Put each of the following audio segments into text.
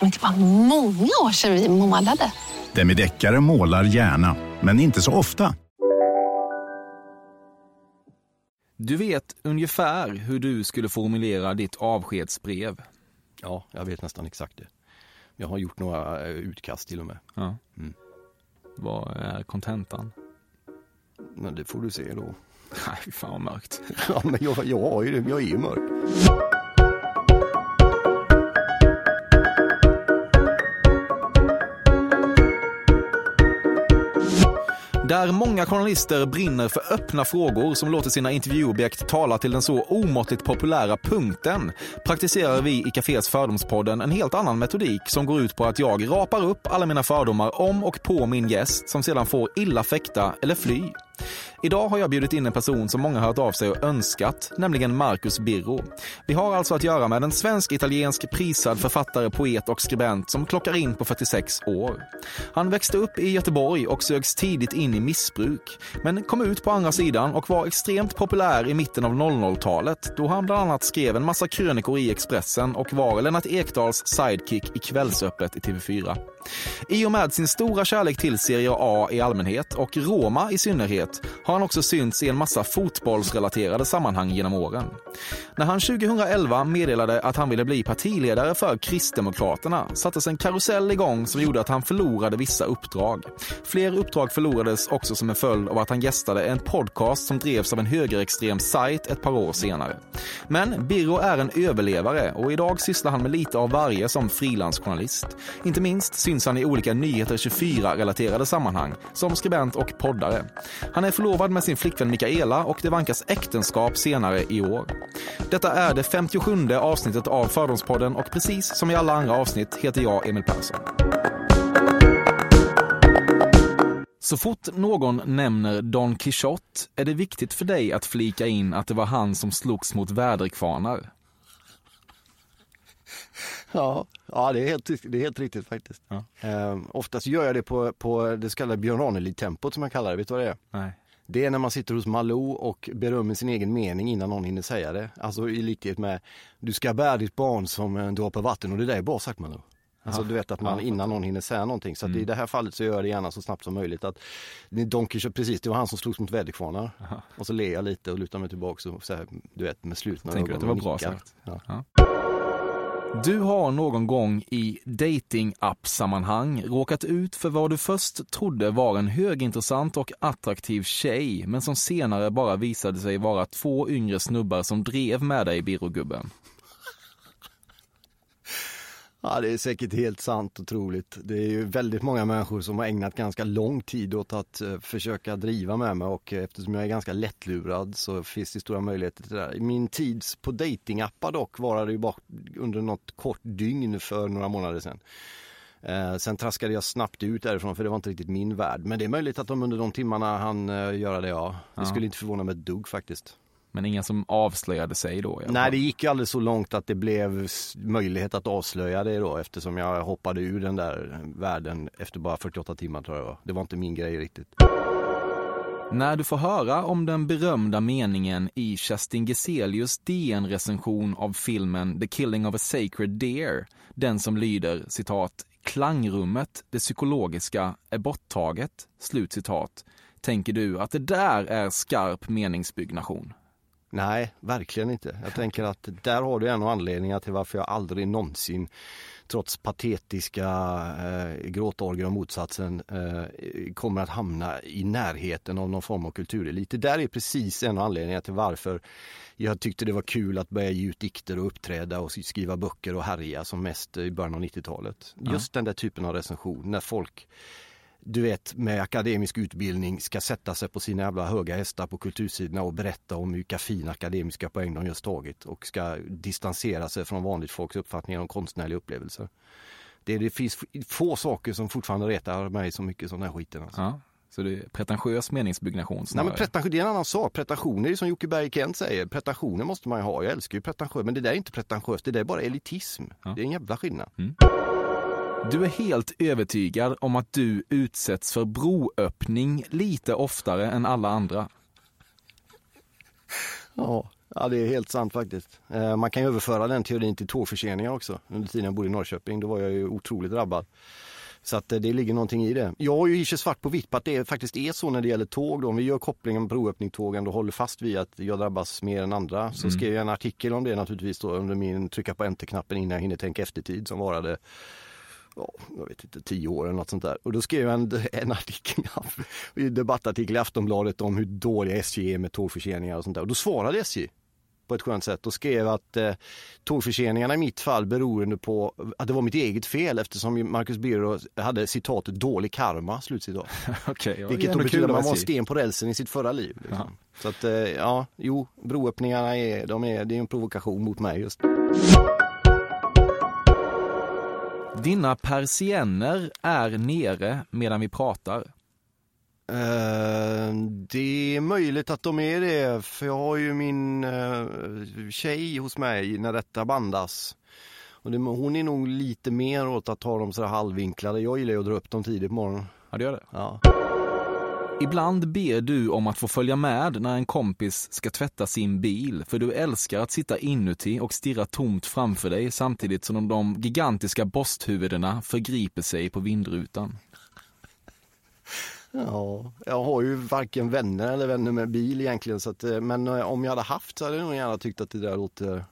Men det var många år sedan vi målade. Demideckare målar gärna, men inte så ofta. Du vet ungefär hur du skulle formulera ditt avskedsbrev. Ja, jag vet nästan exakt det. Jag har gjort några eh, utkast till och med. Ja. Vad är kontentan? Men det får du se då. Nej, fan vad mörkt. Ja, men jag, jag har ju det. Jag är ju mörk. Där många journalister brinner för öppna frågor som låter sina intervjuobjekt tala till den så omåttligt populära punkten praktiserar vi i Cafés Fördomspodden en helt annan metodik som går ut på att jag rapar upp alla mina fördomar om och på min gäst som sedan får illa fäkta eller fly. Idag har jag bjudit in en person som många hört av sig och önskat, nämligen Marcus Birro. Vi har alltså att göra med en svensk-italiensk prisad författare, poet och skribent som klockar in på 46 år. Han växte upp i Göteborg och sögs tidigt in i missbruk, men kom ut på andra sidan och var extremt populär i mitten av 00-talet då han bland annat skrev en massa krönikor i Expressen och var Lennart Ekdals sidekick i Kvällsöppet i TV4. I och med sin stora kärlek till Serie A i allmänhet och Roma i synnerhet har han också synts i en massa fotbollsrelaterade sammanhang genom åren. När han 2011 meddelade att han ville bli partiledare för Kristdemokraterna sattes en karusell igång som gjorde att han förlorade vissa uppdrag. Fler uppdrag förlorades också som en följd av att han gästade en podcast som drevs av en högerextrem sajt ett par år senare. Men Birro är en överlevare och idag sysslar han med lite av varje som frilansjournalist. Inte minst syns han i olika Nyheter 24-relaterade sammanhang som skribent och poddare. Han är förlovad med sin flickvän Mikaela och det vankas äktenskap senare i år. Detta är det 57 avsnittet av Fördomspodden och precis som i alla andra avsnitt heter jag Emil Persson. Så fort någon nämner Don Quixote är det viktigt för dig att flika in att det var han som slogs mot väderkvarnar. Ja, ja det, är helt, det är helt riktigt faktiskt. Ja. Ehm, oftast gör jag det på, på det så kallade Björn Ranelid-tempot som jag kallar det. Vet du vad det är? Nej. Det är när man sitter hos Malou och berömmer sin egen mening innan någon hinner säga det. Alltså i likhet med, du ska bära ditt barn som en droppe vatten och det där är bra sagt Malou. Alltså du vet att man innan någon hinner säga någonting. Så att i det här fallet så gör jag det gärna så snabbt som möjligt. Att Don Quixote, precis, det var han som slogs mot väderkvarnar. Och så ler jag lite och lutar mig tillbaka och så här, du vet med slutna Tänker du att det var bra sagt? Ja. Du har någon gång i dating-app-sammanhang råkat ut för vad du först trodde var en högintressant och attraktiv tjej, men som senare bara visade sig vara två yngre snubbar som drev med dig, Birogubben. Ja, det är säkert helt sant och troligt. Det är ju väldigt många människor som har ägnat ganska lång tid åt att eh, försöka driva med mig och eh, eftersom jag är ganska lättlurad så finns det stora möjligheter till det där. Min tid på datingappar dock varade ju bara under något kort dygn för några månader sedan. Eh, sen traskade jag snabbt ut därifrån för det var inte riktigt min värld. Men det är möjligt att de under de timmarna han göra det, ja. Det Ja. skulle inte förvåna mig ett dugg faktiskt. Men ingen som avslöjade sig då? Nej, det gick ju aldrig så långt att det blev möjlighet att avslöja det då eftersom jag hoppade ur den där världen efter bara 48 timmar tror jag det var. Det var inte min grej riktigt. När du får höra om den berömda meningen i Kerstin Geselius DN-recension av filmen The Killing of a Sacred Deer, den som lyder citat klangrummet, det psykologiska, är borttaget, slut citat, tänker du att det där är skarp meningsbyggnation? Nej, verkligen inte. Jag tänker att där har du en av anledningarna till varför jag aldrig någonsin trots patetiska eh, gråtorger och motsatsen eh, kommer att hamna i närheten av någon form av kulturelit. Det där är precis en av anledningarna till varför jag tyckte det var kul att börja ge ut dikter och uppträda och skriva böcker och härja som mest i början av 90-talet. Just den där typen av recension när folk du vet med akademisk utbildning ska sätta sig på sina jävla höga hästar på kultursidorna och berätta om vilka fina akademiska poäng de just tagit och ska distansera sig från vanligt folks uppfattningar om konstnärliga upplevelser. Det, det finns få saker som fortfarande retar mig så mycket som den här skiten. Alltså. Ja. Så det är pretentiös meningsbyggnation Nej, men pretension, det är en annan sak. Pretensioner är som Jocke Berg Kent säger. Pretensioner måste man ju ha. Jag älskar ju pretentiöst. Men det där är inte pretentiöst. Det där är bara elitism. Ja. Det är en jävla skillnad. Mm. Du är helt övertygad om att du utsätts för broöppning lite oftare än alla andra. Ja, ja det är helt sant faktiskt. Eh, man kan ju överföra den teorin till tågförseningar också. Under tiden jag bodde i Norrköping, då var jag ju otroligt drabbad. Så att eh, det ligger någonting i det. Jag har ju svart på vitt på att det faktiskt är så när det gäller tåg. Då. Om vi gör kopplingen broöppning tågen och håller fast vid att jag drabbas mer än andra. Så mm. skrev jag en artikel om det naturligtvis då under min trycka på enter-knappen innan jag hinner tänka eftertid som varade ja, jag vet inte, tio år eller något sånt där. Och då skrev jag en, en artikel, en debattartikel i Aftonbladet om hur dåliga SJ är med tågförseningar och sånt där. Och då svarade SJ på ett skönt sätt och skrev att eh, tågförseningarna i mitt fall beroende på att det var mitt eget fel eftersom Marcus Birro hade citatet dålig karma, slutcitat. okay, ja, Vilket då betyder att man var sten på rälsen i sitt förra liv. Liksom. Så att eh, ja, jo, broöppningarna är, de är, det är en provokation mot mig just. Dina persienner är nere medan vi pratar. Uh, det är möjligt att de är det, för jag har ju min uh, tjej hos mig när detta bandas. Och det, hon är nog lite mer åt att ha dem så halvvinklade. Jag gillar ju att dra upp dem tidigt på morgonen. Ja, det gör det. Ja. Ibland ber du om att få följa med när en kompis ska tvätta sin bil, för du älskar att sitta inuti och stirra tomt framför dig samtidigt som de gigantiska borsthuvudena förgriper sig på vindrutan. Ja, jag har ju varken vänner eller vänner med bil egentligen, så att, eh, men eh, om jag hade haft så hade jag nog gärna tyckt att det där låter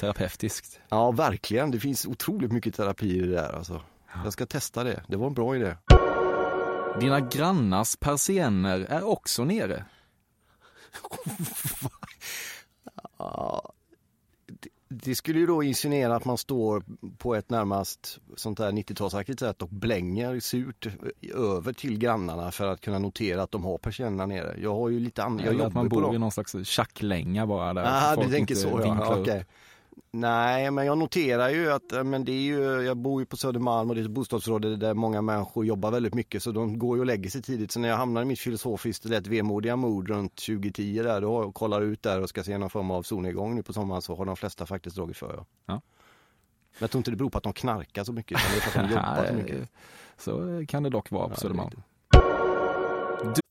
Terapeutiskt. Ja, verkligen. Det finns otroligt mycket terapi i det där alltså. Jag ska testa det. Det var en bra idé. Dina grannars persienner är också nere. det skulle ju då insinuera att man står på ett närmast sånt där 90-talsaktigt sätt och blänger surt över till grannarna för att kunna notera att de har persiennerna nere. Jag har ju lite andra, jag att man bor i någon slags tjacklänga bara där. Ah, du tänker så ja, okay. Nej, men jag noterar ju att eh, men det är ju, jag bor ju på Södermalm och det är ett bostadsområde där många människor jobbar väldigt mycket så de går ju och lägger sig tidigt. Så när jag hamnar i mitt filosofiskt lätt vemodiga mod runt 2010 där då och kollar ut där och ska se någon form av solnedgång nu på sommaren så har de flesta faktiskt dragit för. Ja. ja. Men jag tror inte det beror på att de knarkar så mycket utan det är för att de jobbar så mycket. Så kan det dock vara på ja, Södermalm.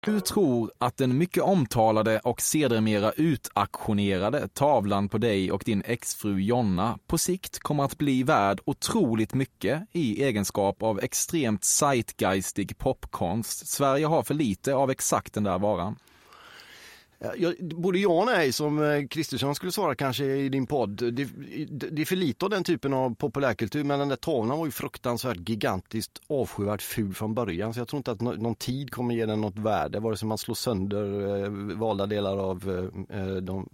Du tror att den mycket omtalade och sedermera utaktionerade tavlan på dig och din exfru Jonna på sikt kommer att bli värd otroligt mycket i egenskap av extremt zeitgeistig popkonst. Sverige har för lite av exakt den där varan. Ja, både ja och nej som eh, Kristersson skulle svara kanske i din podd. Det, det är för lite av den typen av populärkultur men den där tavlan var ju fruktansvärt gigantiskt avskyvärt ful från början så jag tror inte att nå- någon tid kommer ge den något värde vare sig man slår sönder eh, valda delar av eh, eh, de,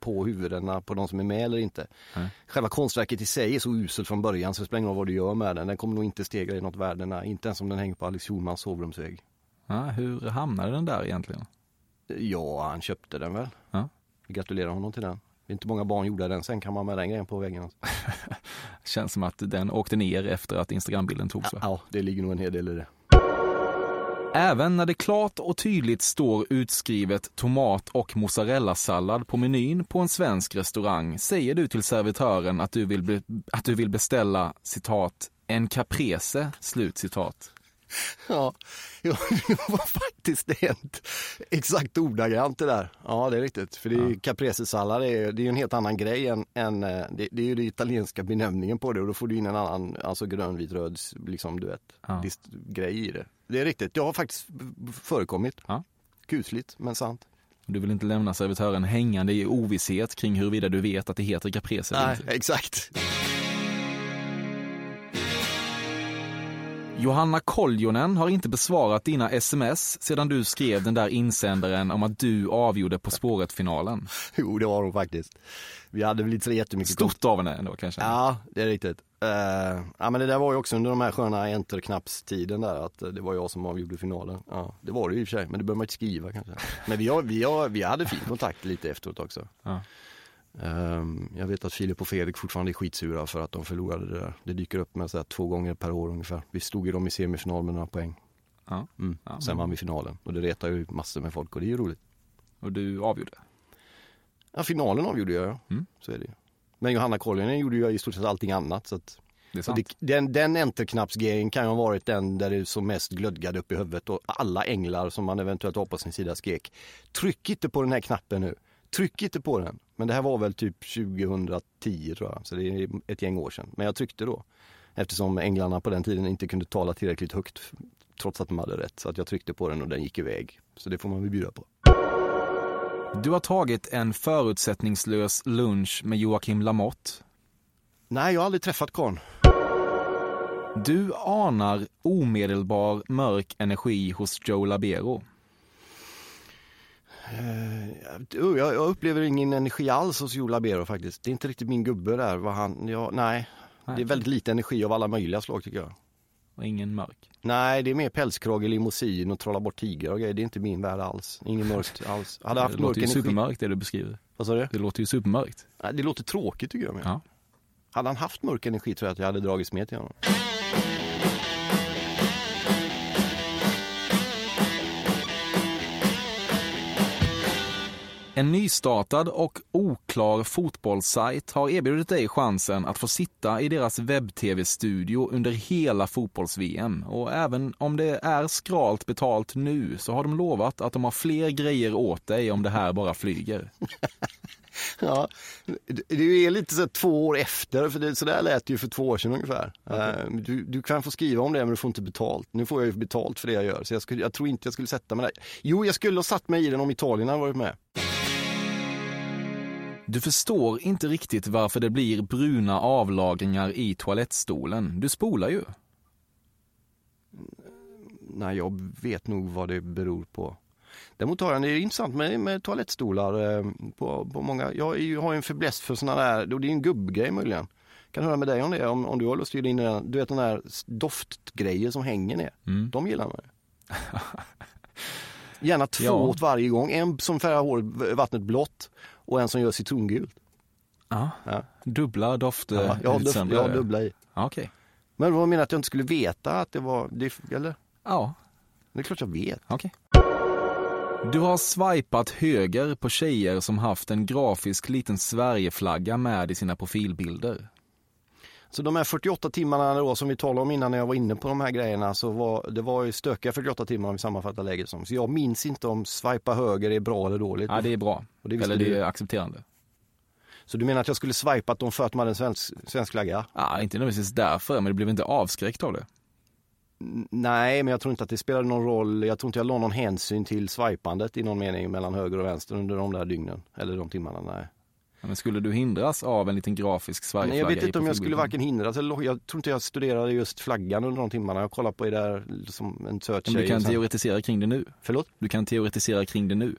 på huvudena på de som är med eller inte. Nej. Själva konstverket i sig är så uselt från början så det spelar ingen roll vad du gör med den. Den kommer nog inte stegra i något värde, nej. inte ens om den hänger på Alex Schulmans sovrumsvägg. Ja, hur hamnade den där egentligen? Ja, han köpte den väl. Ja. Vi gratulerar honom till den. Det är inte många barn gjorde den, sen kan man med den grejen på väggen. Känns som att den åkte ner efter att Instagrambilden togs. va? Ja, det ligger nog en hel del i det. Även när det klart och tydligt står utskrivet tomat och mozzarellasallad på menyn på en svensk restaurang säger du till servitören att du vill, att du vill beställa citat en caprese, slut citat. Ja, ja, det var faktiskt hänt. Exakt ordagrant det där. Ja, det är riktigt. För det är, ja. caprese-sallad är, det är en helt annan grej än, än eh, det, det, är ju den italienska benämningen på det och då får du in en annan, alltså grön, vit, röd, liksom du vet, ja. grej i det. Det är riktigt. Det har faktiskt förekommit. Ja. Kusligt, men sant. Du vill inte lämna servitören hängande i ovisshet kring huruvida du vet att det heter caprese Nej, exakt. Johanna Koljonen har inte besvarat dina sms sedan du skrev den där insändaren om att du avgjorde På spåret-finalen. Jo, det var hon faktiskt. Vi hade väl inte så jättemycket... Stort av henne ändå kanske? Ja, det är riktigt. Uh, ja, men det där var ju också under de här sköna enterknappstiden där, att det var jag som avgjorde finalen. Ja, det var det i och för sig, men det behöver man inte skriva kanske. Men vi, har, vi, har, vi hade fin kontakt lite efteråt också. Ja. Um, jag vet att Filip och Fredrik fortfarande är skitsura för att de förlorade det där. Det dyker upp med så två gånger per år ungefär. Vi stod ju dem i semifinal med några poäng. Ja. Mm. Ja, Sen vann vi finalen och det retar ju massor med folk och det är ju roligt. Och du avgjorde? Ja, finalen avgjorde jag, mm. så är det ju. Men Johanna Koljonen gjorde ju i stort sett allting annat. Så att, det är sant. Det, den, den enterknappsgrejen kan ju ha varit den där det som mest glödgade upp i huvudet och alla änglar som man eventuellt har på sin sida skrek Tryck inte på den här knappen nu, tryck inte på den. Men det här var väl typ 2010 tror jag, så det är ett gäng år sedan. Men jag tryckte då. Eftersom änglarna på den tiden inte kunde tala tillräckligt högt trots att de hade rätt. Så att jag tryckte på den och den gick iväg. Så det får man väl bjuda på. Du har tagit en förutsättningslös lunch med Joakim Lamotte. Nej, jag har aldrig träffat karln. Du anar omedelbar mörk energi hos Joe Labero. Uh, jag, jag, upplever ingen energi alls hos Joe Labero faktiskt. Det är inte riktigt min gubbe där. Vad han, ja, nej. nej. Det är väldigt lite energi av alla möjliga slag tycker jag. Och ingen mörk? Nej, det är mer pälskrage, limousin och trolla bort tigrar och grejer. Det är inte min värld alls. Ingen mörkt alls. Hade haft det låter ju energi. supermörkt det du beskriver. Vad sa du? Det låter ju supermörkt. Nej, det låter tråkigt tycker jag. Med. Ja. Hade han haft mörk energi tror jag att jag hade dragits med till honom. En nystartad och oklar fotbollssajt har erbjudit dig chansen att få sitta i deras webb-tv-studio under hela fotbolls-VM. Och även om det är skralt betalt nu så har de lovat att de har fler grejer åt dig om det här bara flyger. ja, det är lite så två år efter, för det, så där lät det ju för två år sedan ungefär. Okay. Du, du, kan få skriva om det men du får inte betalt. Nu får jag ju betalt för det jag gör, så jag, skulle, jag tror inte jag skulle sätta mig där. Jo, jag skulle ha satt mig i den om Italien hade varit med. Du förstår inte riktigt varför det blir bruna avlagringar i toalettstolen. Du spolar ju. Nej, jag vet nog vad det beror på. Däremot har jag det är intressant med, med toalettstolar. Eh, på, på många, jag har en förbläss för sådana där, det är en gubbgrej möjligen. Kan höra med dig om det, om, om du har lust att in den, du vet den där doftgrejer som hänger ner. Mm. De gillar man Gärna två ja. åt varje gång. En som färgar hår, vattnet blått och en som gör citrongult. Ja. ja. Dubbla dofter ja, jag, har jag har dubbla i. Ja, okay. Men vad menar att jag inte skulle veta att det var, det, eller? Ja. Det är klart jag vet. Okay. Du har swipat höger på tjejer som haft en grafisk liten Sverigeflagga med i sina profilbilder. Så de här 48 timmarna då som vi talade om innan när jag var inne på de här grejerna så var det var ju stökiga 48 timmar om vi sammanfattar läget som. Så jag minns inte om swipa höger är bra eller dåligt. Ja det är bra. Det eller det är accepterande. Så du menar att jag skulle swipat dem för att de hade en svensk, svensk flagga? Ja, inte nödvändigtvis därför, men du blev inte avskräckt av det. Nej, men jag tror inte att det spelade någon roll. Jag tror inte jag la någon hänsyn till swipandet i någon mening mellan höger och vänster under de där dygnen. Eller de timmarna, nej. Men skulle du hindras av en liten grafisk Sverigeflagga? Jag vet inte om jag skulle varken hindras eller jag tror inte jag studerade just flaggan under de timmarna. Jag kollade på det där som en söt. Men du kan teoretisera kring det nu? Förlåt? Du kan teoretisera kring det nu?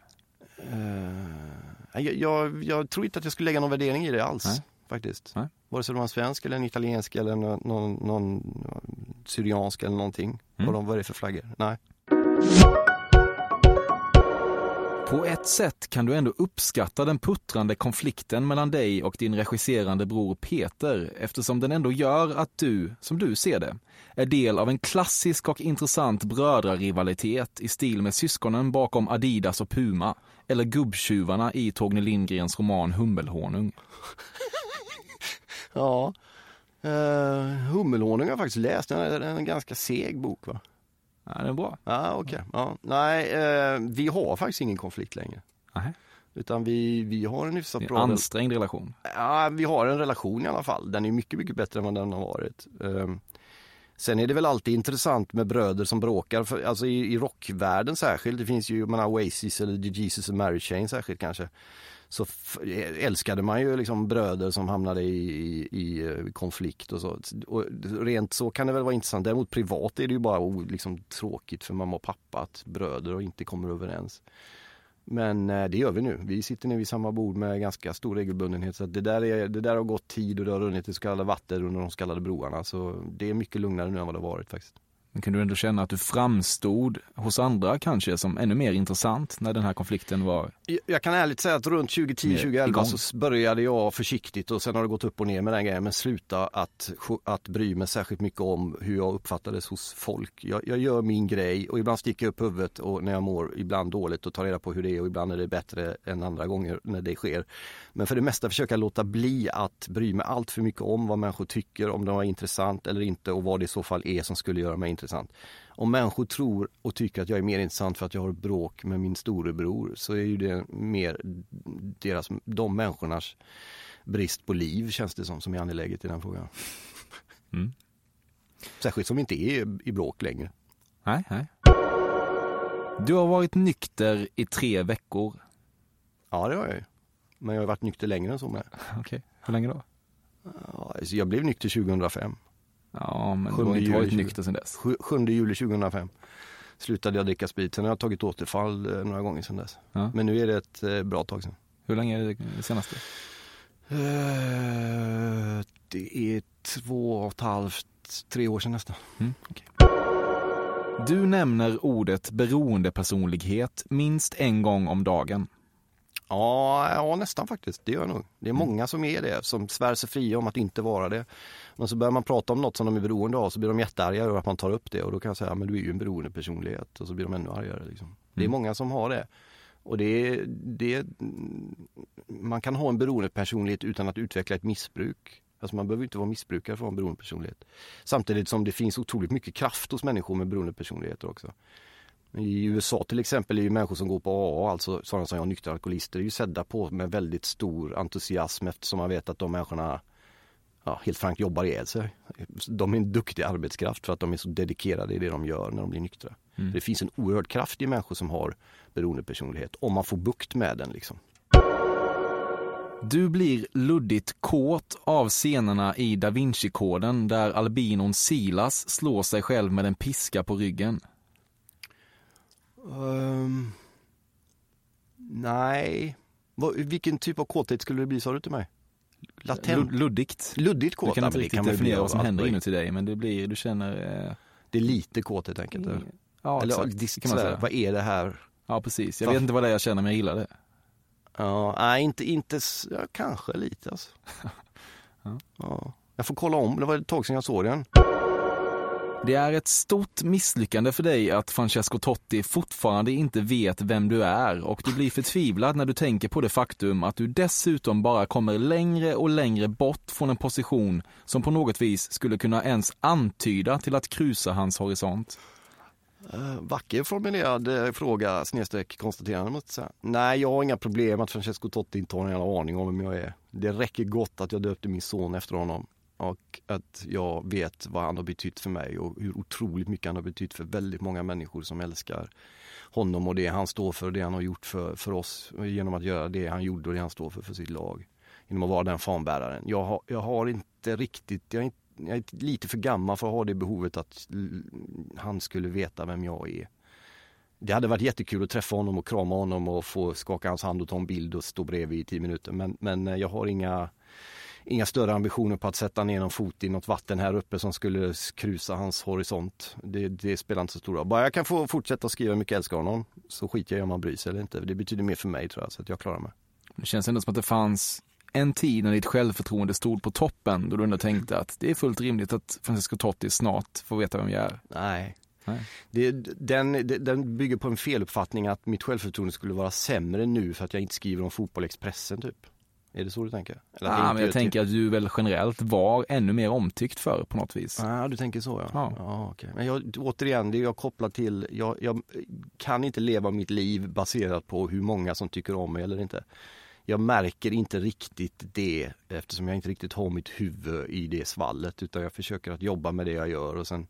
Uh, jag, jag, jag, tror inte att jag skulle lägga någon värdering i det alls. Nej. Faktiskt. Nej. Vare sig det var en svensk eller en italiensk eller någon, någon, någon syriansk eller någonting. Mm. Vad, de, vad är det för flaggor? Nej. På ett sätt kan du ändå uppskatta den puttrande konflikten mellan dig och din regisserande bror Peter eftersom den ändå gör att du, som du ser det, är del av en klassisk och intressant brödrarivalitet i stil med syskonen bakom Adidas och Puma eller gubbtjuvarna i Torgny Lindgrens roman Hummelhonung. ja, uh, Hummelhonung har jag faktiskt läst. Den är en ganska seg bok va? Ja, det är bra. Ja, okej. Okay. Ja. Nej, eh, vi har faktiskt ingen konflikt längre. Nej. Utan vi, vi har en hyfsat bra... Ansträngd relation? Ja, vi har en relation i alla fall. Den är mycket, mycket bättre än vad den har varit. Um, sen är det väl alltid intressant med bröder som bråkar, för, alltså i, i rockvärlden särskilt. Det finns ju, man Oasis eller The Jesus and Mary Chain särskilt kanske. Så älskade man ju liksom bröder som hamnade i, i, i, eh, konflikt och så. Och rent så kan det väl vara intressant. Däremot privat är det ju bara liksom tråkigt för mamma och pappa att bröder och inte kommer överens. Men eh, det gör vi nu. Vi sitter nu vid samma bord med ganska stor regelbundenhet. Så det, där är, det där har gått tid och det har runnit i så kallade vatten under de så kallade broarna. Så det är mycket lugnare nu än vad det har varit faktiskt. Men kan du ändå känna att du framstod hos andra kanske som ännu mer intressant när den här konflikten var? Jag kan ärligt säga att runt 2010-2011 så började jag försiktigt och sen har det gått upp och ner med den grejen men sluta att, att bry mig särskilt mycket om hur jag uppfattades hos folk. Jag, jag gör min grej och ibland sticker jag upp huvudet och när jag mår ibland dåligt och tar reda på hur det är och ibland är det bättre än andra gånger när det sker. Men för det mesta försöka låta bli att bry mig allt för mycket om vad människor tycker, om det var intressant eller inte och vad det i så fall är som skulle göra mig intressant. Om människor tror och tycker att jag är mer intressant för att jag har bråk med min storebror så är ju det mer deras, de människornas brist på liv känns det som, som är angeläget i den frågan. Mm. Särskilt som vi inte är i bråk längre. Nej, nej. Du har varit nykter i tre veckor. Ja, det har jag ju. Men jag har varit nykter längre än så med. Okej, hur länge då? Jag blev nykter 2005. Ja, men du har inte varit nykter sedan dess. 7, 7 juli 2005 slutade jag dricka sprit. Sen har jag tagit återfall eh, några gånger sedan dess. Ja. Men nu är det ett eh, bra tag sedan. Hur länge är det senaste? Uh, det är två och ett halvt, tre år sedan nästan. Mm, okay. Du nämner ordet beroendepersonlighet minst en gång om dagen. Ja, ja, nästan faktiskt. Det gör jag nog. Det är mm. många som är det, som svär sig fria om att inte vara det. Men så börjar man prata om något som de är beroende av så blir de jättearga över att man tar upp det och då kan jag säga, men du är ju en beroende personlighet och så blir de ännu argare. Liksom. Mm. Det är mm. många som har det. Och det, det, man kan ha en beroende personlighet utan att utveckla ett missbruk. Alltså man behöver inte vara missbrukare för att ha en beroende personlighet. Samtidigt som det finns otroligt mycket kraft hos människor med beroende personligheter också. I USA till exempel är ju människor som går på AA, alltså sådana som jag, nyktra alkoholister, är ju sedda på med väldigt stor entusiasm eftersom man vet att de människorna ja, helt frankt jobbar ihjäl sig. De är en duktig arbetskraft för att de är så dedikerade i det de gör när de blir nyktra. Mm. Det finns en oerhörd kraft i människor som har beroendepersonlighet om man får bukt med den. Liksom. Du blir luddigt kåt av scenerna i Da Vinci-koden där albinon Silas slår sig själv med en piska på ryggen. Um, nej. vilken typ av kåthet skulle det bli sa du till mig? Latent? Luddigt. Luddigt kåt? Du kan inte riktigt definiera vad som händer inuti dig men det blir, du känner... Eh... Det är lite kåt helt enkelt? Mm. Ja, Eller exakt, kan man säga. vad är det här? Ja precis, jag vet inte vad det är jag känner men jag gillar det. Ja, nej inte, inte, ja, kanske lite alltså. ja. ja. Jag får kolla om, det var ett tag sedan jag såg den. Det är ett stort misslyckande för dig att Francesco Totti fortfarande inte vet vem du är och du blir förtvivlad när du tänker på det faktum att du dessutom bara kommer längre och längre bort från en position som på något vis skulle kunna ens antyda till att krusa hans horisont. Uh, vacker formulerad uh, fråga, snedstreck konstaterande måste jag säga. Nej, jag har inga problem att Francesco Totti inte har en jävla aning om vem jag är. Det räcker gott att jag döpte min son efter honom och att jag vet vad han har betytt för mig och hur otroligt mycket han har betytt för väldigt många människor som älskar honom och det han står för och det han har gjort för, för oss genom att göra det han gjorde och det han står för för sitt lag. Genom att vara den fanbäraren. Jag har, jag har inte riktigt, jag är, inte, jag är lite för gammal för att ha det behovet att han skulle veta vem jag är. Det hade varit jättekul att träffa honom och krama honom och få skaka hans hand och ta en bild och stå bredvid i tio minuter men, men eh, jag har inga inga större ambitioner på att sätta ner någon fot i något vatten här uppe som skulle krusa hans horisont. Det, det spelar inte så stor roll. Bara jag kan få fortsätta skriva hur mycket jag älskar honom så skiter jag i om han bryr sig eller inte. Det betyder mer för mig tror jag, så att jag klarar mig. Det känns ändå som att det fanns en tid när ditt självförtroende stod på toppen då du ändå tänkte att det är fullt rimligt att Francisco Totti snart får veta vem jag är. Nej. Det, den, den bygger på en feluppfattning att mitt självförtroende skulle vara sämre nu för att jag inte skriver om fotboll Expressen typ. Är det så du tänker? Eller att men jag tänker att du väl generellt var ännu mer omtyckt för på något vis. Ja, du tänker så ja. Ja. ja okej. Men jag, återigen, det jag kopplat till, jag, jag kan inte leva mitt liv baserat på hur många som tycker om mig eller inte. Jag märker inte riktigt det eftersom jag inte riktigt har mitt huvud i det svallet utan jag försöker att jobba med det jag gör och sen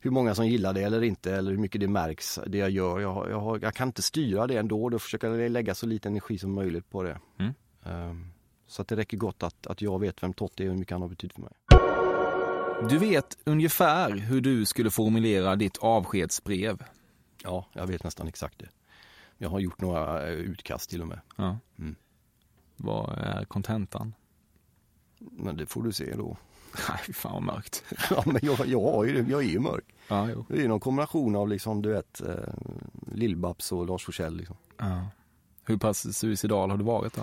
hur många som gillar det eller inte eller hur mycket det märks det jag gör. Jag, jag, jag kan inte styra det ändå, då försöker jag lägga så lite energi som möjligt på det. Mm. Ehm, så att det räcker gott att, att jag vet vem Totte är och hur mycket han har betytt för mig. Du vet ungefär hur du skulle formulera ditt avskedsbrev. Ja, jag vet nästan exakt det. Jag har gjort några eh, utkast till och med. Ja. Mm. Vad är kontentan? Men det får du se då. Nej, fan vad mörkt. Ja, men jag, jag, har ju, jag är ju mörk. Ja, jo. Det är någon kombination av liksom, du vet, eh, Lill-Babs och Lars Forssell. Liksom. Ja. Hur pass suicidal har du varit då?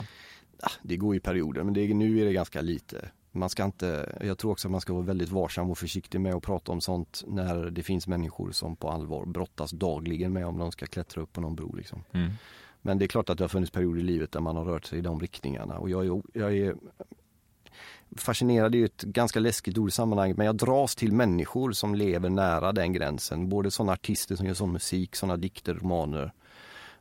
Ah, det går i perioder, men det, nu är det ganska lite. Man ska inte, jag tror också att man ska vara väldigt varsam och försiktig med att prata om sånt när det finns människor som på allvar brottas dagligen med om de ska klättra upp på någon bro. Liksom. Mm. Men det är klart att det har funnits perioder i livet där man har rört sig i de riktningarna och jag är, jag är fascinerad, är ju ett ganska läskigt ord i sammanhanget, men jag dras till människor som lever nära den gränsen. Både sådana artister som gör sån musik, sådana dikter, romaner.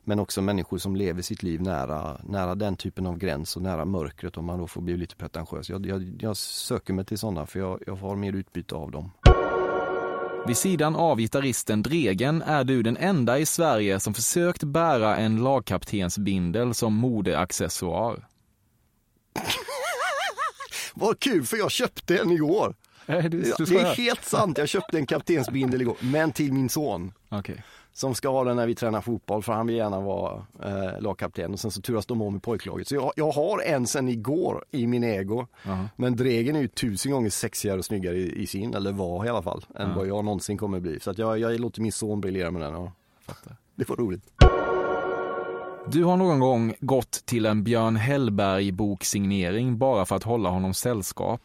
Men också människor som lever sitt liv nära, nära den typen av gräns och nära mörkret om man då får bli lite pretentiös. Jag, jag, jag söker mig till sådana för jag, jag har mer utbyte av dem. Vid sidan av gitarristen Dregen är du den enda i Sverige som försökt bära en lagkaptensbindel som modeaccessoar. Vad kul för jag köpte en igår! Ja, det är helt sant, jag köpte en kaptensbindel igår, men till min son. Okej. Som ska ha den när vi tränar fotboll för han vill gärna vara eh, lagkapten och sen så turas de om i pojklaget. Så jag, jag har en sen igår i min ägo. Jaha. Men Dregen är ju tusen gånger sexigare och snyggare i, i sin, eller var i alla fall, än Ja. vad jag någonsin kommer bli. Så att jag, jag låter min son briljera med den. Och det var roligt. Du har någon gång gått till en Björn Hellberg-boksignering bara för att hålla honom sällskap.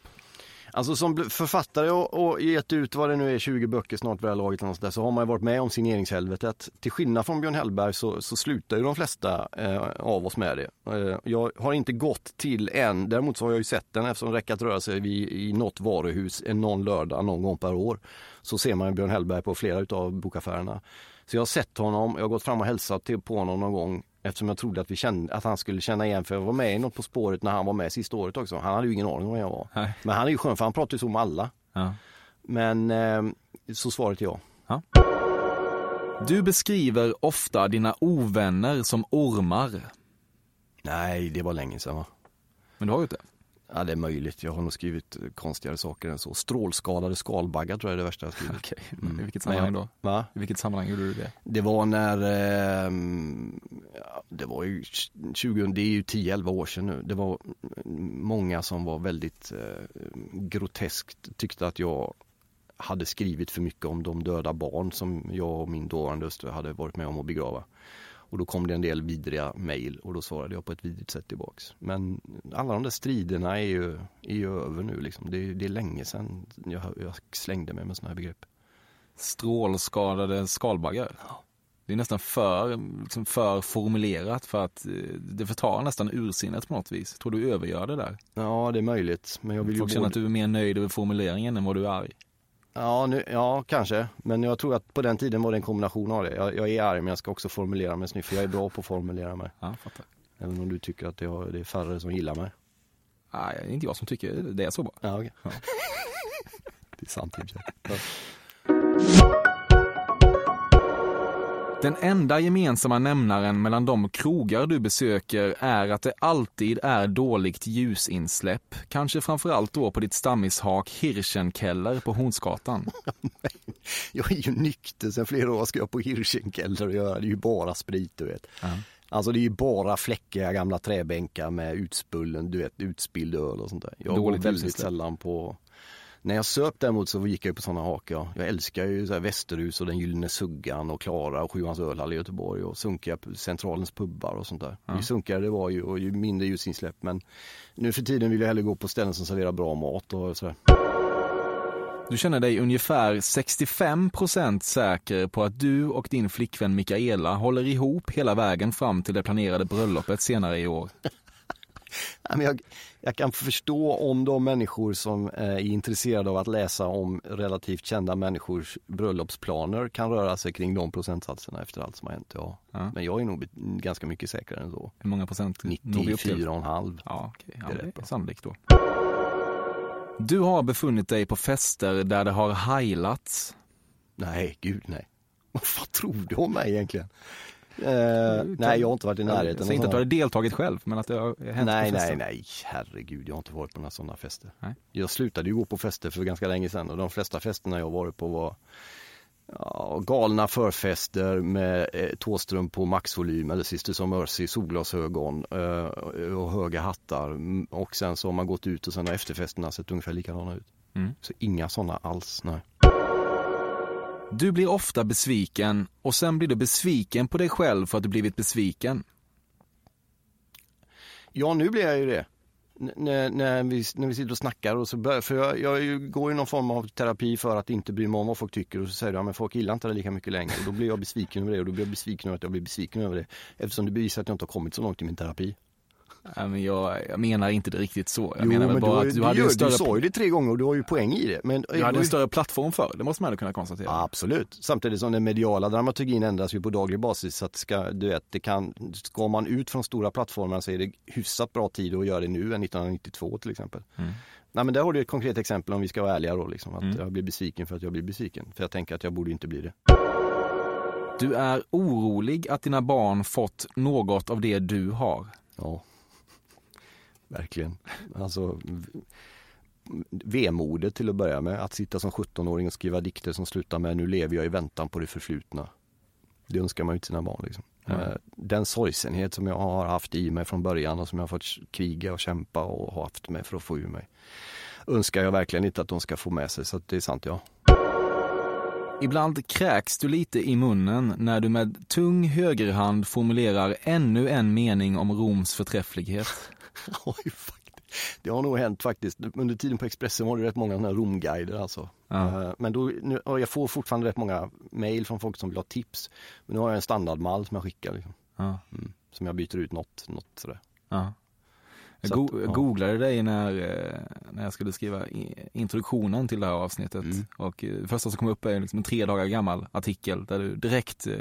Alltså som författare och, och gett ut vad det nu är 20 böcker snart vid det här laget där, så har man ju varit med om signeringshelvetet. Till skillnad från Björn Hellberg så, så slutar ju de flesta eh, av oss med det. Eh, jag har inte gått till en, däremot så har jag ju sett den eftersom det räcker att röra sig vid, i något varuhus en någon lördag någon gång per år. Så ser man Björn Hellberg på flera utav bokaffärerna. Så jag har sett honom, jag har gått fram och hälsat till, på honom någon gång eftersom jag trodde att, vi kände, att han skulle känna igen för jag var med i något På spåret när han var med sista året också. Han hade ju ingen aning om vem jag var. Nej. Men han är ju skön för han pratar ju så med alla. Ja. Men eh, så svaret är ja. Du beskriver ofta dina ovänner som ormar. Nej, det var länge sedan va? Men du har gjort det? Ja, det är möjligt. Jag har nog skrivit konstigare saker än så. Strålskadade skalbaggar tror jag är det värsta jag skrivit. Okej, Mm. i vilket sammanhang då? Va? I vilket sammanhang gjorde du det? Det var när, eh, det var ju 20, det är ju 10-11 år sedan nu. Det var många som var väldigt eh, groteskt, tyckte att jag hade skrivit för mycket om de döda barn som jag och min dåvarande hustru hade varit med om att begrava. Och då kom det en del vidriga mejl och då svarade jag på ett vidrigt sätt tillbaks. Men alla de där striderna är ju, är ju över nu liksom. Det, är- det är länge sedan jag, jag slängde mig med sådana här begrepp. Strålskadade skalbaggar? Det är nästan för, liksom för formulerat för att eh, det förtar nästan ursinnet på något vis. Tror du övergör det där. Ja, det är möjligt. Men jag vill Folk ju känner både- att du är mer nöjd över formuleringen än vad du är arg. Ja, nu, ja, kanske. Men jag tror att på den tiden var det en kombination av det. Jag, jag är arg men jag ska också formulera mig snyggt för jag är bra på att formulera mig. Ja, fattar. Även om du tycker att det, har, det är färre som gillar mig. Nej, det är inte jag som tycker det är så bra. Ja, okej. det är sant i och för sig. Den enda gemensamma nämnaren mellan de krogar du besöker är att det alltid är dåligt ljusinsläpp. Kanske framförallt då på ditt stammishak Hirschenkeller på Hornsgatan. Jag är ju nykter sen flera år ska jag på Hirschenkeller och göra. Det är ju bara sprit du vet. Ja. Alltså det är ju bara fläckiga gamla träbänkar med utspullen, du vet, utspilld öl och sånt där. Jag Dåligt går väldigt ljusinsläpp. sällan på när jag söp däremot så gick jag på sådana hak. Ja. Jag älskar ju så Västerhus och den Gyllene Suggan och Klara och Sjuans ölhall i Göteborg och sunkiga Centralens pubbar och sånt där. Ja. Ju sunkigare det var ju och ju mindre ljusinsläpp. Men nu för tiden vill jag hellre gå på ställen som serverar bra mat och sådär. Du känner dig ungefär 65% säker på att du och din flickvän Mikaela håller ihop hela vägen fram till det planerade bröllopet senare i år. Jag, jag kan förstå om de människor som eh, är intresserade av att läsa om relativt kända människors bröllopsplaner kan röra sig kring de procentsatserna efter allt som har hänt. Ja. Ja. Men jag är nog ganska mycket säkrare än så. Hur många procent når vi upp till? 94,5. Ja, okej. ja Det är det rätt är bra. sannolikt då. Du har befunnit dig på fester där det har heilats. Nej, gud nej. Vad tror du om mig egentligen? Eh, nej, jag har inte varit i närheten. Säger inte att du har deltagit själv, men att det har hänt Nej, på nej, nej, herregud, jag har inte varit på några sådana fester. Nej. Jag slutade ju gå på fester för ganska länge sedan och de flesta festerna jag varit på var ja, galna förfester med eh, tåström på maxvolym eller Sisters of Mercy, solglasögon eh, och höga hattar. Mm, Och sen så har man gått ut och sen har efterfesterna sett ungefär likadana ut. Mm. Så inga sådana alls, nej. Du blir ofta besviken och sen blir du besviken på dig själv för att du blivit besviken. Ja, nu blir jag ju det. N- när, när, vi, när vi sitter och snackar och så bör, för jag, jag går ju någon form av terapi för att inte bry mig om vad folk tycker och så säger du, ja, men folk gillar inte det lika mycket längre och då blir jag besviken över det och då blir jag besviken över att jag blir besviken över det eftersom det bevisar att jag inte har kommit så långt i min terapi. Men jag, jag menar inte det riktigt så. Jag Jo, menar men bara du, att du du, hade gör, en större, du sa ju det tre gånger och du har ju poäng i det. Men, du hade en större plattform för det måste man ändå kunna konstatera. Ja, absolut. Samtidigt som den mediala dramaturgin ändras ju på daglig basis. Så att ska, du vet, det kan, ska man ut från stora plattformar så är det hyfsat bra tid att göra det nu än 1992 till exempel. Mm. Nej, men där har du ett konkret exempel om vi ska vara ärliga då. Liksom, att Mm. Jag blir besviken för att jag blir besviken. För jag tänker att jag borde inte bli det. Du är orolig att dina barn fått något av det du har. Ja, verkligen. Alltså vemodet till att börja med. Att sitta som 17-åring och skriva dikter som slutar med nu lever jag i väntan på det förflutna. Det önskar man ju till sina barn. Liksom. Mm. Den sorgsenhet som jag har haft i mig från början och som jag har fått kriga och kämpa och haft med för att få ur mig. Önskar jag verkligen inte att de ska få med sig, så det är sant ja. Ibland kräks du lite i munnen när du med tung högerhand formulerar ännu en mening om Roms förträfflighet. Oj. Det har nog hänt faktiskt. Under tiden på Expressen var det rätt många sådana här Romguider alltså. Ja. Eh, Men då, nu, jag får fortfarande rätt många mail från folk som vill ha tips. Men nu har jag en standardmall som jag skickar. Liksom. Ja, Mm. Som jag byter ut något, något sådär. ja. Jag, att, go- jag ja. googlade dig när, eh, när jag skulle skriva i- introduktionen till det här avsnittet. Mm. Och eh, det första som kom upp är liksom en tre dagar gammal artikel där du direkt eh,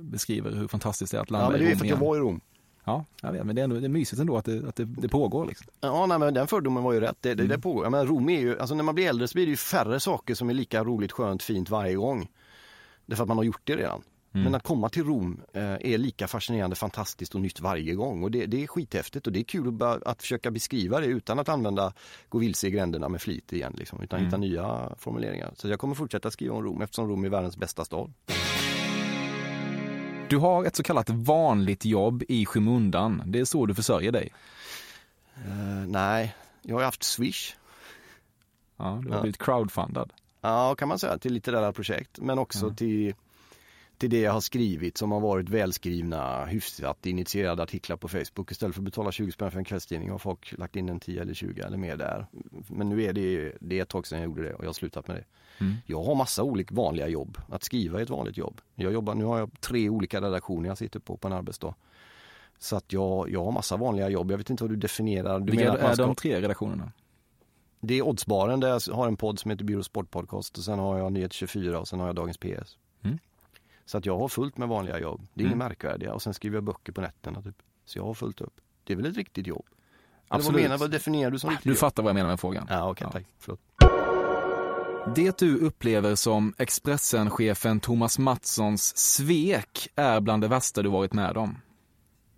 beskriver hur fantastiskt det är att landa Ja men det i är Rom för att jag var i Rom. Ja, jag vet, men det är, ändå, det är mysigt ändå att det, att det, det pågår. Liksom. Ja nej, men den fördomen var ju rätt. Det, det, Mm. det pågår. Menar, Rom är ju, alltså när man blir äldre så blir det ju färre saker som är lika roligt, skönt, fint varje gång. Därför att man har gjort det redan. Mm. Men att komma till Rom eh, är lika fascinerande, fantastiskt och nytt varje gång. Och det, det är skithäftigt och det är kul att, bara, att försöka beskriva det utan att använda gå vilse i gränderna med flit igen. Liksom, utan Mm. hitta nya formuleringar. Så jag kommer fortsätta skriva om Rom eftersom Rom är världens bästa stad. Du har ett så kallat vanligt jobb i skymundan. Det är så du försörjer dig. Eh, nej, jag har haft Swish. Ja, du har Ja. blivit crowdfundad. Ja, kan man säga, till litterära projekt. Men också till, till det jag har skrivit som har varit välskrivna, hyfsat initierade artiklar på Facebook. Istället för att betala 20 spänn för en kvällstidning har folk lagt in en 10 eller 20 eller mer där. Men nu är det, det är ett tag sedan jag gjorde det och jag har slutat med det. Mm. Jag har massa olika vanliga jobb. Att skriva är ett vanligt jobb. Jag jobbar, nu har jag tre olika redaktioner jag sitter på på en arbetsdag. Så att jag, jag har massa vanliga jobb. Jag vet inte vad du definierar. Du Vilka är ska- de tre redaktionerna? det är Oddsbaren där jag har en podd som heter Byrå Sport Podcast och sen har jag Nyhet 24 och sen har jag Dagens PS. Så att jag har fullt med vanliga jobb. Det är inget Mm. märkvärdiga och sen skriver jag böcker på nätterna typ. Så jag har fullt upp. Det är väl ett riktigt jobb? Eller Absolut. vad menar vad definierar du som riktigt Du jobb? fattar vad jag menar med frågan. Ja okej, Ja. tack. Det du upplever som Expressen-chefen Thomas Mattssons svek är bland det värsta du varit med om.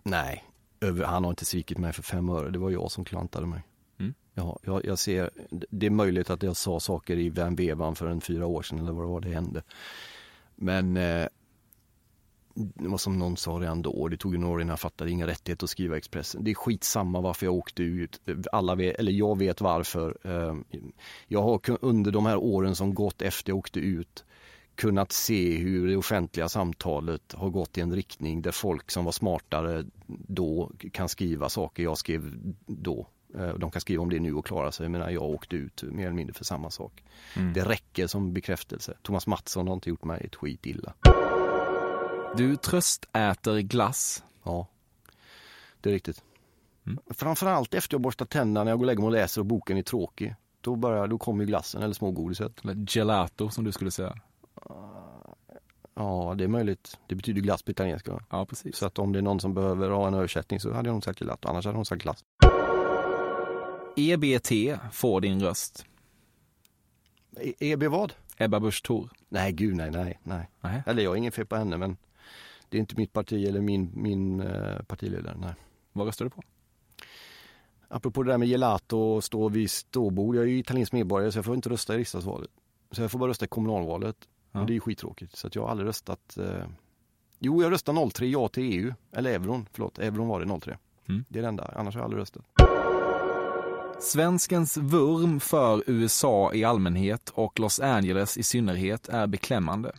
Nej, han har inte svikit mig för fem öre. Det var jag som klantade mig. Mm. Ja, jag, jag ser, det är möjligt att jag sa saker i den vevan för en fyra år sedan eller vad det var det hände. Men eh, det var som någon sa redan då, det tog ju några år innan jag fattade, inga rättigheter att skriva Expressen. Det är skitsamma varför jag åkte ut, alla vet, eller jag vet varför. Eh, jag har under de här åren som gått efter jag åkte ut kunnat se hur det offentliga samtalet har gått i en riktning där folk som var smartare då kan skriva saker jag skrev då. Eh, De kan skriva om det nu och klara sig, men jag åkte ut mer eller mindre för samma sak. Mm. Det räcker som bekräftelse. Thomas Mattsson har inte gjort mig ett skit illa. Du tröstäter glass. Ja, det är riktigt. Mm. Framförallt efter jag borstat tänderna när jag går och lägger mig och läser och boken är tråkig. Då, börjar, då kommer ju glassen eller smågodiset. Eller gelato som du skulle säga. Ja, det är möjligt. Det betyder glass på italienska. Ja, precis. Så att om det är någon som behöver ha en översättning så hade jag nog sagt gelato, annars hade jag nog sagt glass. EBT får din röst. E- EB vad? Ebba Busch Thor. Nej, gud nej, nej, nej. Nej. Eller jag har ingen fel på henne men det är inte mitt parti eller min, min eh, partiledare, nej. Vad röstar du på? Apropå det där med gelato och stå vid ståbord. Jag är ju italiensk medborgare så jag får inte rösta i riksdagsvalet. Så jag får bara rösta i kommunalvalet. Ja. Och det är ju skittråkigt. Så jag har aldrig röstat. Eh... Jo, jag röstade 03 ja till EU. Eller euron, förlåt. Euron var det 03. Mm. Det är det enda. Annars har jag aldrig röstat. Svenskens vurm för USA i allmänhet och Los Angeles i synnerhet är beklämmande.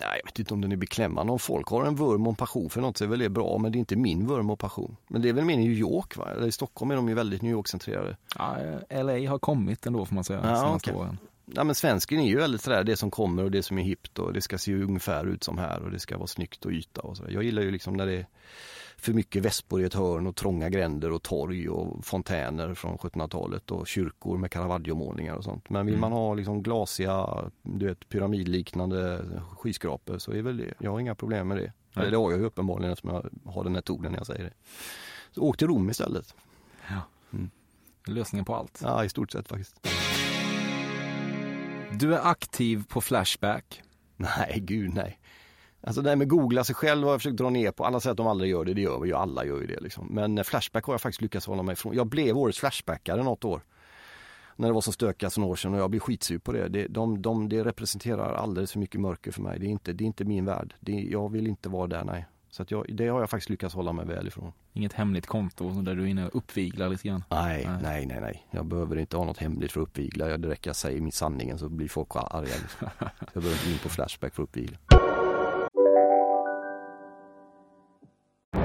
Nej, jag vet inte om den är beklämmande. Om folk har en vurm och en passion för något så är väl det bra. Men det är inte min vurm och passion. Men det är väl mer i New York, va? Eller i Stockholm är de ju väldigt New York-centrerade. Ja, LA har kommit ändå får man säga. Ja, senaste okej. åren. Ja, men svensken är ju väldigt sådär, det som kommer och det som är hippt och det ska se ungefär ut som här och det ska vara snyggt och yta och sådär. Jag gillar ju liksom när det är för mycket väspor i ett hörn och trånga gränder och torg och fontäner från 1700-talet och kyrkor med Caravaggio-målningar och sånt. Men vill Mm. man ha liksom glasiga, du vet pyramidliknande skyskrapor så är väl det, jag har inga problem med det. Eller det har jag ju uppenbarligen eftersom jag har den här tonen när jag säger det. Så åk till Rom istället. Lösningen på allt. Ja, i stort sett faktiskt. Du är aktiv på Flashback. Nej, gud nej. Alltså det här med googla sig själv har jag försökt dra ner på. Alla säger att de aldrig gör det, det gör vi ju, alla gör ju det liksom. Men eh, Flashback har jag faktiskt lyckats hålla mig ifrån. Jag blev årets Flashbackare något år. När det var som stökigast för några år sedan och jag blev skitsur på det. Det, de, de, det representerar alldeles för mycket mörker för mig. Det är inte, det är inte min värld. Det, jag vill inte vara där, nej. Så att jag, det har jag faktiskt lyckats hålla mig väl ifrån. Inget hemligt konto där du är inne och uppviglar lite grann. Nej, Nej. nej, nej, nej. Jag behöver inte ha något hemligt för att uppvigla. Jag- Det räcker jag säger min sanningen så blir folk arga. Liksom. Jag behöver inte in på Flashback för att uppvigla.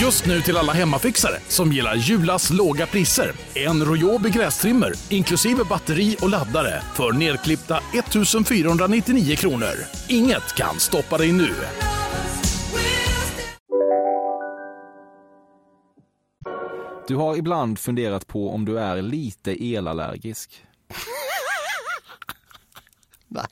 Just nu till alla hemmafixare som gillar Julas låga priser. En Royobi grästrimmer inklusive batteri och laddare för nedklippta 1499 kronor. Inget kan stoppa dig nu. Du har ibland funderat på om du är lite elallergisk. Nej,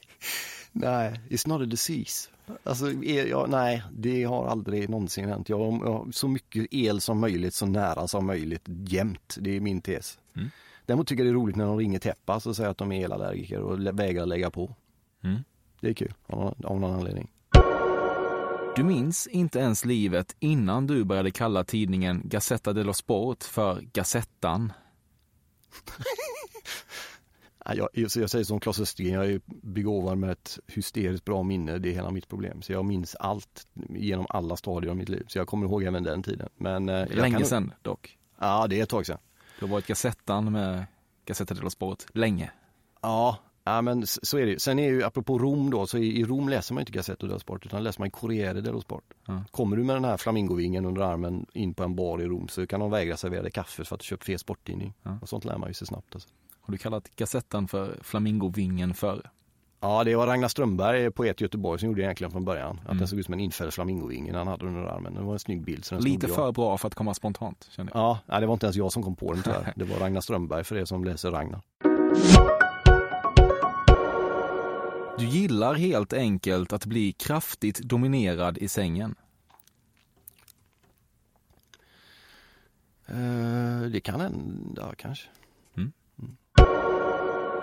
nej, it's not a disease. Alltså, el, ja, nej, det har aldrig någonsin hänt. Jag har, så mycket el som möjligt, så nära som möjligt, jämt. Det är min tes. Mm. Däremot tycker jag det är roligt när de ringer Teppas och säger att de är elallergiker och vägrar lägga på. Mm. Det är kul, av någon, av någon anledning. Du minns inte ens livet innan du började kalla tidningen Gazzetta dello Sport för Gazettan. Ja, Jag, så jag säger som Claes Östergren, jag är begåvad med ett hysteriskt bra minne. Det är hela mitt problem. Så jag minns allt genom alla stadier av mitt liv. Så jag kommer ihåg även den tiden. Men, eh, jag Länge kan- sedan dock. Ja, det är ett tag sedan. Du har varit Gazettan med Gazzetta dello Sport länge. Ja, ja men så är det. Sen är ju apropå Rom då, så i i Rom läser man inte Gazzetta dello Sport utan läser man Corriere dello Sport. Ja. Kommer du med den här flamingovingen under armen in på en bar i Rom så kan de vägra servera dig kaffe för att du köpt fel sporttidning. Ja. Och sånt lär man ju sig snabbt. Alltså. Har du kallat Gazettan för Flamingovingen förr? Ja, det var Ragnar Strömberg, poet i Göteborg, som gjorde det egentligen från början. Att Mm. den såg ut som en infälld flamingovinge han hade under armen. Det var en snygg bild. Lite jag. för bra för att komma spontant, känner jag. Ja, nej, det var inte ens jag som kom på den tyvärr. Det var Ragnar Strömberg för er som läser Ragnar. Du gillar helt enkelt att bli kraftigt dominerad i sängen. Eh, det kan hända kanske.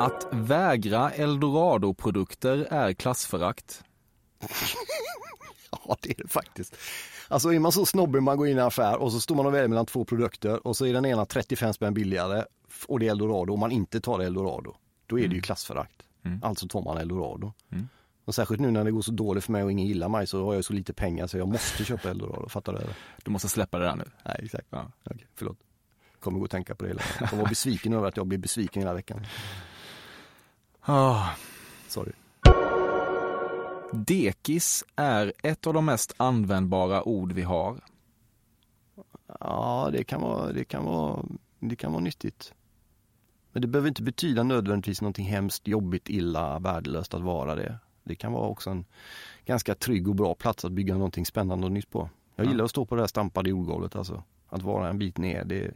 Att vägra Eldorado-produkter är klassförakt. Ja, det är det faktiskt. Alltså är man så snobbig man går in i en affär och så står man och väljer mellan två produkter och så är den ena 35 spänn billigare och det är eldorado och man inte tar eldorado. Då är det ju klassförakt. Alltså tar man eldorado. Och särskilt nu när det går så dåligt för mig och ingen gillar mig så har jag så lite pengar så jag måste köpa eldorado. Fattar du? det? Du måste släppa det där nu. Nej, exakt. Ja. Okej, förlåt. Kommer gå och tänka på det hela Jag vara besviken över att jag blir besviken hela veckan. Ah. Sorry. Dekis är ett av de mest användbara ord vi har. Ja, det kan vara, det kan vara, det kan vara nyttigt. Men det behöver inte betyda nödvändigtvis någonting hemskt, jobbigt, illa, värdelöst att vara det. Det kan vara också en ganska trygg och bra plats att bygga någonting spännande och nytt på. Jag gillar att stå på det här stampade jordgolvet alltså. Att vara en bit ner. Det,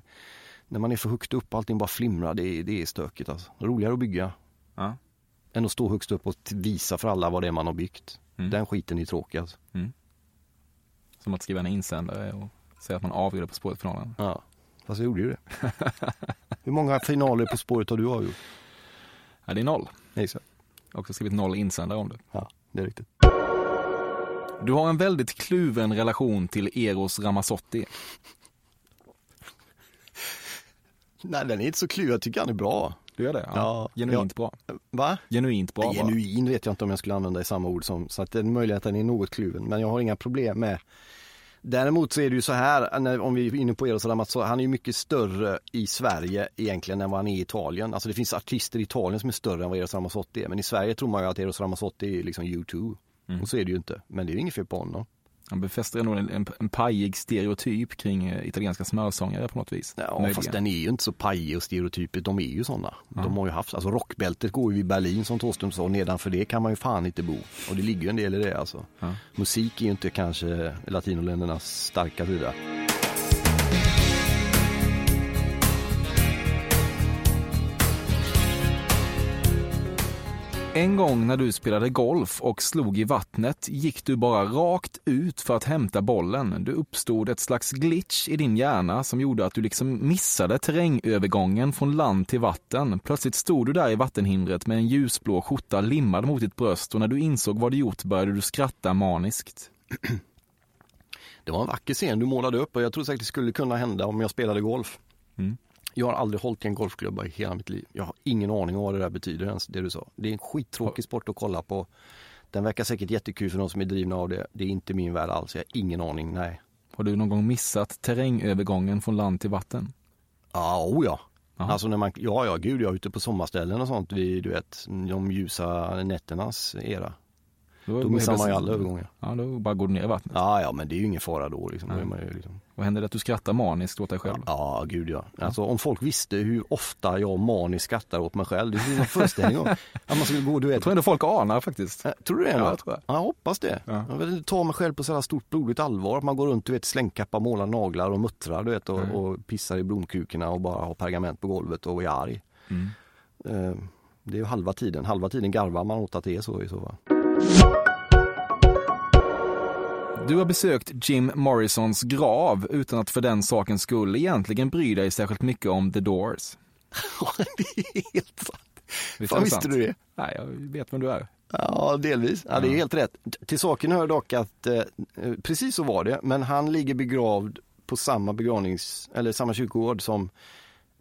när man är för högt upp och allting bara flimrar, det, det är stökigt alltså. Roligare att bygga. Ja. Än att stå högst upp och visa för alla vad det är man har byggt. Den skiten är tråkig alltså. Som att skriva en insändare och säga att man avgjorde På spåret-finalen. Ja, fast jag gjorde ju det. Hur många finaler På spåret har du avgjort? Ja, det är noll. Exakt. Jag har också skrivit noll insändare om det. Ja, det är riktigt. Du har en väldigt kluven relation till Eros Ramazzotti. Nej, den är inte så kluven. Jag tycker han är bra. Du gör det? Ja. Genuint ja. bra. Va? Genuint bra. Ja, genuin vet jag inte om jag skulle använda i samma ord som, så att den är något kluven. Men jag har inga problem med Däremot så är det ju så här, när, om vi är inne på Eros Ramazzotti, han är ju mycket större i Sverige egentligen än vad han är i Italien. Alltså det finns artister i Italien som är större än vad Eros Ramazzotti är. Men i Sverige tror man ju att Eros Ramazzotti är liksom U2. Och så är det ju inte. Men det är ju inget fel på honom. Han befäster nog en, en, en pajig stereotyp kring eh, italienska smörsångare på något vis. Ja, Möjligen. fast den är ju inte så pajig och stereotypisk. De är ju sådana. De har ju haft, alltså rockbältet går ju i Berlin som Thåström sa. Nedanför det kan man ju fan inte bo. Och det ligger ju en del i det alltså. Musik är ju inte kanske latinoländernas starka sida. En gång när du spelade golf och slog i vattnet gick du bara rakt ut för att hämta bollen. Det uppstod ett slags glitch i din hjärna som gjorde att du liksom missade terrängövergången från land till vatten. Plötsligt stod du där i vattenhindret med en ljusblå skjorta limmad mot ditt bröst och när du insåg vad du gjort började du skratta maniskt. Det var en vacker scen du målade upp och jag tror säkert det skulle kunna hända om jag spelade golf. Mm. Jag har aldrig hållit i en golfklubba i hela mitt liv. Jag har ingen aning om vad det där betyder ens, det du sa. Det är en skittråkig sport att kolla på. Den verkar säkert jättekul för de som är drivna av det. Det är inte min värld alls, jag har ingen aning, nej. Har du någon gång missat terrängövergången från land till vatten? Ja, oh ja. Alltså när man, ja, ja, gud, jag är ute på sommarställen och sånt vid, du vet, de ljusa nätternas era. Då missar man ju alla övergångar. Ja, då bara går du ner i vattnet. Ja, ja, men det är ju ingen fara då liksom. Då är man ju liksom... Vad händer det att du skrattar maniskt åt dig själv? Ja, gud ja. Alltså om folk visste hur ofta jag maniskt skrattar åt mig själv. Det finns en föreställning om. Att man skulle gå, du vet. Jag tror ändå folk anar faktiskt. Tror du det? Ja, Ja, jag tror jag. ja, jag hoppas det. Ja. Jag vill inte ta mig själv på så här stort blodigt allvar. Att man går runt, du vet, slängkappa, målar naglar och muttrar, du vet, och, Mm. och pissar i blomkukorna och bara har pergament på golvet och är arg. Mm. Eh, Det är ju halva tiden. Halva tiden garvar man åt att det är så i så fall. Du har besökt Jim Morrisons grav utan att för den sakens skull egentligen bry dig särskilt mycket om The Doors. det är helt sant. Visst Fan, visste sant? du det? Nej, jag vet vem du är. Ja, delvis. Ja, det är helt rätt. Till saken hör dock att eh, precis så var det, men han ligger begravd på samma begravnings, eller samma kyrkogård som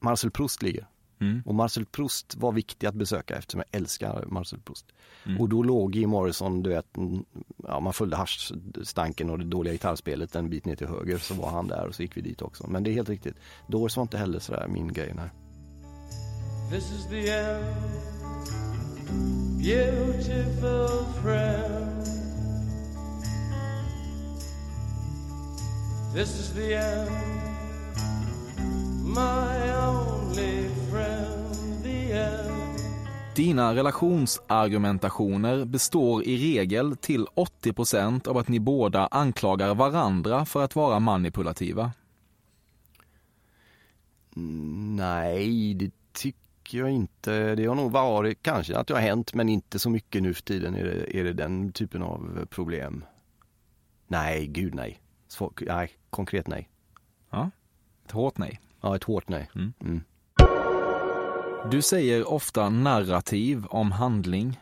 Marcel Proust ligger. Mm. Och Marcel Proust var viktig att besöka eftersom jag älskar Marcel Proust. Mm. Och då låg Jim Morrison, du vet, ja, man följde haschstanken och det dåliga gitarrspelet en bit ner till höger så var han där och så gick vi dit också. Men det är helt riktigt. Doors var inte heller sådär min grej. Nej. This is the end, beautiful friend. This is the end, my only. Dina relationsargumentationer består i regel till 80% av att ni båda anklagar varandra för att vara manipulativa. Nej, det tycker jag inte. Det har nog varit kanske att det har hänt men inte så mycket nu för tiden är det, är det den typen av problem. Nej, gud nej. Svår, nej, konkret nej. Ja, ett hårt nej. Ja, ett hårt nej. Mm. Mm. Du säger ofta narrativ om handling.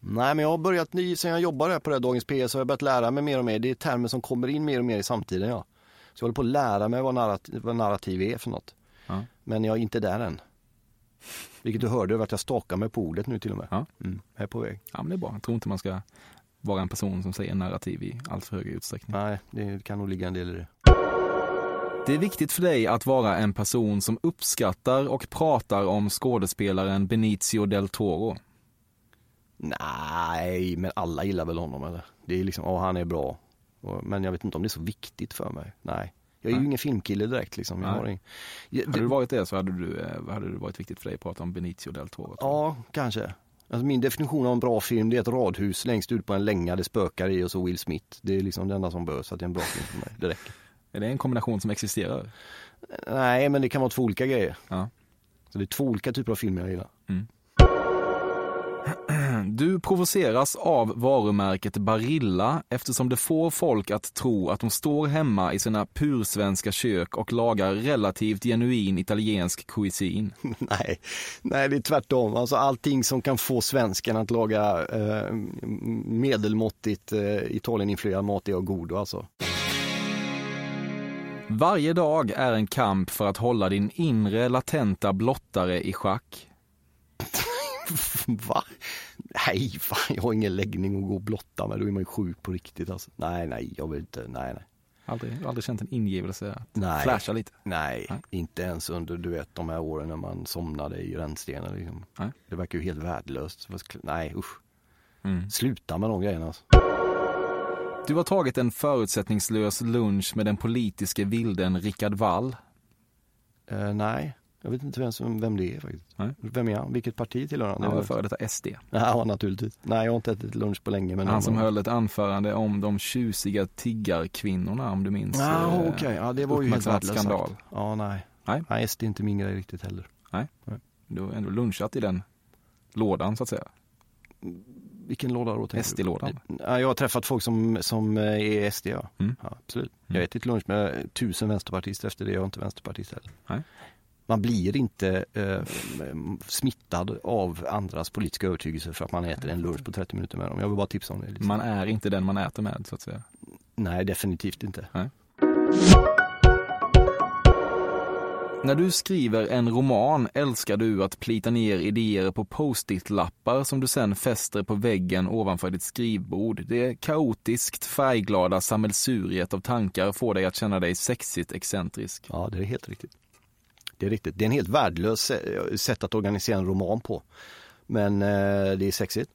Nej, men jag har börjat, ny- sen jag jobbade på det här Dagens PS så har jag börjat lära mig mer och mer. Det är termer som kommer in mer och mer i samtiden. Ja. Så jag håller på att lära mig vad narrativ, vad narrativ är för något. Ja. Men jag är inte där än. Vilket du hörde över att jag stakar mig på ordet nu till och med. Ja. Mm, jag är på väg. Ja, men det är bra. Jag tror inte man ska vara en person som säger narrativ i allt för hög utsträckning. Nej, det kan nog ligga en del i det. Det är viktigt för dig att vara en person som uppskattar och pratar om skådespelaren Benicio del Toro. Nej, men alla gillar väl honom eller? Det är liksom, ja han är bra. Men jag vet inte om det är så viktigt för mig. Nej. Jag är ju Nej. ingen filmkille direkt liksom. Jag har ing... Ja, Hade du varit det så hade, du, eh, hade det varit viktigt för dig att prata om Benicio del Toro. Ja, kanske. Alltså min definition av en bra film det är ett radhus längst ut på en länga det spökar i och så Will Smith. Det är liksom det enda som behövs att det är en bra film för mig. Det räcker. Är det en kombination som existerar? Nej, men det kan vara två olika grejer. Ja. Så det är två olika typer av filmer jag gillar. Du provoceras av varumärket Barilla eftersom det får folk att tro att de står hemma i sina pursvenska kök och lagar relativt genuin italiensk cuisine. nej, nej, det är tvärtom. Alltså allting som kan få svensken att laga eh, medelmåttigt eh, Italieninfluerad mat är av godo alltså. Varje dag är en kamp för att hålla din inre latenta blottare i schack. Va? Nej, fan, jag har ingen läggning att gå och blotta med. Då är man ju sjuk på riktigt alltså. Nej, nej, jag vill inte, nej, nej. Aldrig, aldrig känt en ingivelse att Nej. flasha lite. Nej, inte ens under du vet de här åren när man somnade i rännstenar. Liksom. Nej. Det verkar ju helt värdelöst. Nej usch. Mm. Sluta med de grejerna. Alltså. Du har tagit en förutsättningslös lunch med den politiske vilden Rickard Wall. Eh, nej, jag vet inte vem, som, vem det är faktiskt. Nej. Vem är han? Vilket parti tillhör han? Han var före detta SD. Ja, naturligtvis. Nej, jag har inte ätit lunch på länge. Men Han som höll ett anförande om de tjusiga tiggarkvinnorna om du minns. Ja, eh, okej. Ja, det var ju helt värdelöst skandal. sagt. Ja, nej. Nej. Nej, SD är inte min grej riktigt heller. Nej. Du har ändå lunchat i den lådan så att säga. Vilken låda då? SD-lådan. Ja, jag har träffat folk som, som är SD, ja. Mm. ja absolut. Jag har ätit lunch med tusen vänsterpartister efter det. Jag är inte vänsterpartist heller. Nej. Man blir inte eh, smittad av andras politiska övertygelse för att man äter en lunch på 30 minuter med dem. Jag vill bara tipsa om det. Liksom. Man är inte den man äter med så att säga. Nej, definitivt inte. Nej. När du skriver en roman älskar du att plita ner idéer på post-it-lappar som du sen fäster på väggen ovanför ditt skrivbord. Det kaotiskt färgglada sammelsuriet av tankar får dig att känna dig sexigt excentrisk. Ja, det är helt riktigt. Det är riktigt. Det är en helt värdelös sä- sätt att organisera en roman på. Men eh, det är sexigt.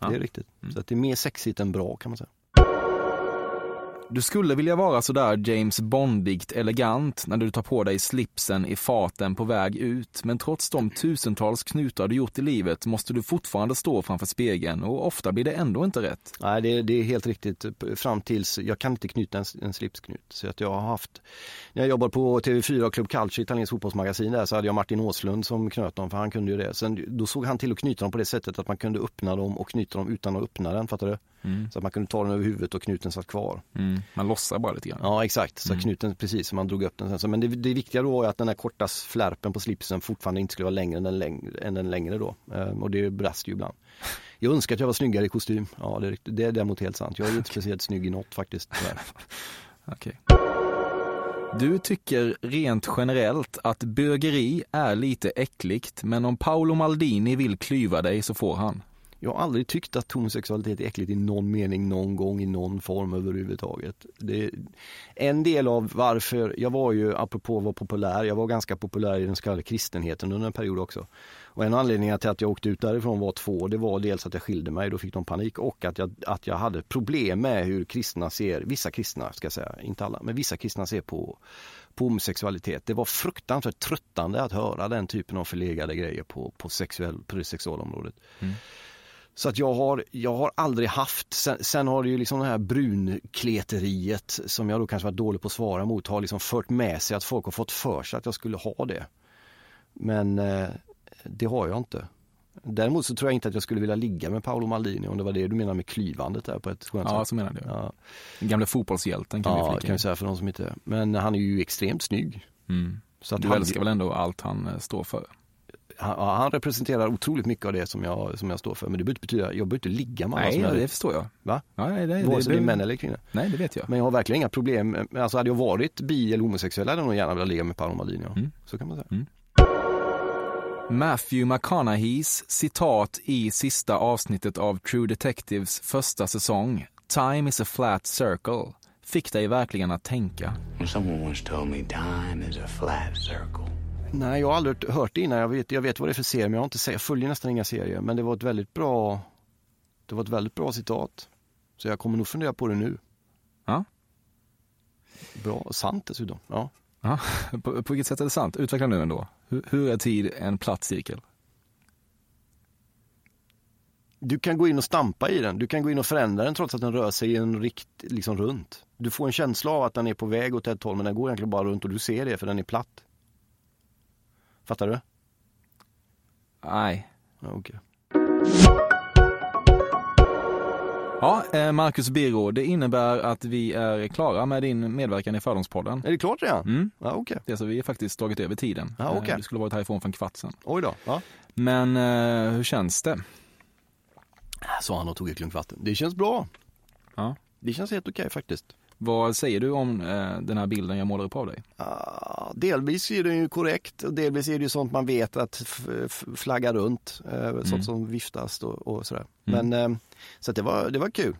Ja. Det är riktigt. Så att det är mer sexigt än bra kan man säga. Du skulle vilja vara sådär James Bondigt elegant när du tar på dig slipsen i faten på väg ut, men trots de tusentals knutar du gjort i livet måste du fortfarande stå framför spegeln och ofta blir det ändå inte rätt. Nej, det, det är helt riktigt. Fram tills, jag kan inte knyta en, en slipsknut. Så att jag har haft, när jag jobbade på TV4 och Club Calcio, italiensk fotbollsmagasin där, så hade jag Martin Åslund som knöt dem, för han kunde ju det. Sen, då såg han till att knyta dem på det sättet att man kunde öppna dem och knyta dem utan att öppna den, fattar du? Mm. Så att man kunde ta den över huvudet och knuten satt kvar. Mm. Man lossar bara lite grann. Ja exakt, så Mm. knuten precis som man drog upp den sen. Så, men det, det viktiga då var att den här korta flärpen på slipsen fortfarande inte skulle vara längre än den längre, än den längre då. Ehm, och det brast ju ibland. Jag önskar att jag var snyggare i kostym. Ja det är, det är däremot helt sant. Jag är inte speciellt snygg i något faktiskt. Okej. Du tycker rent generellt att bögeri är lite äckligt, men om Paolo Maldini vill klyva dig så får han. Jag har aldrig tyckt att homosexualitet är äckligt i någon mening, någon gång, i någon form överhuvudtaget. Det, en del av varför, jag var ju, apropå att vara populär, jag var ganska populär i den så kallade kristenheten under en period också. Och en anledning till att jag åkte ut därifrån var två. Det var dels att jag skilde mig, då fick de panik och att jag, att jag hade problem med hur kristna ser, vissa kristna ska jag säga, inte alla, men vissa kristna ser på, på homosexualitet. Det var fruktansvärt tröttande att höra den typen av förlegade grejer på, på, sexuell, på det sexualområdet. Mm. Så att jag har, jag har aldrig haft, sen, sen har det ju liksom det här brunkleteriet som jag då kanske varit dålig på att svara mot, har liksom fört med sig att folk har fått för sig att jag skulle ha det. Men eh, det har jag inte. Däremot så tror jag inte att jag skulle vilja ligga med Paolo Maldini om det var det du menar med klyvandet där på ett skönt Ja, sätt. så menar du. Ja, Den gamla fotbollshjälten kan vi ja flika kan vi säga för de som inte, men han är ju extremt snygg. Mm. Så att Du han- älskar väl ändå allt han eh, står för? Han, han representerar otroligt mycket av det som jag, som jag står för. Men det behöver inte betyda, jag behöver inte ligga med alla Nej, som jag det förstår jag. Va? Ja, nej, det, Vare sig det är det- män eller kvinnor. Nej, det vet jag. Men jag har verkligen inga problem. Alltså hade jag varit bi eller homosexuell hade jag nog gärna velat ligga med Paolo Maldini. Ja. Mm. Så kan man säga. Matthew McConaugheys citat i sista avsnittet av True Detectives första säsong, Time is a flat circle, fick dig verkligen att tänka. Someone once told me time is a flat circle. Nej, jag har aldrig hört det innan. Jag vet, jag vet vad det är för serie, men jag, har inte, jag följer nästan inga serier. Men det var ett väldigt bra, det var ett väldigt bra citat. Så jag kommer nog fundera på det nu. Ja. Bra, och sant dessutom. Ja. Ja, på, på vilket sätt är det sant? Utveckla nu ändå. Hur, hur är tid en platt cirkel? Du kan gå in och stampa i den. Du kan gå in och förändra den trots att den rör sig i en rikt, liksom runt. Du får en känsla av att den är på väg åt ett håll men den går egentligen bara runt och du ser det för den är platt. Fattar du? Nej. Ja, okej. Ja, eh, Marcus Birro, det innebär att vi är klara med din medverkan i Fördomspodden. Är det klart redan? Mm. Ja, okej. Det är så vi har faktiskt dragit över tiden. Ja, okej. Eh, Du skulle varit härifrån för en kvart sedan. Oj då. Ja. Men eh, hur känns det? Sa han och tog ett klunk vatten. Det känns bra. Ja. Det känns helt okej faktiskt. Vad säger du om eh, den här bilden jag målar upp av dig? Ja, delvis är det ju korrekt och delvis är det ju sånt man vet att flagga runt. Eh, Sånt som viftas och, och sådär. Mm. Men eh, så det var, det var kul.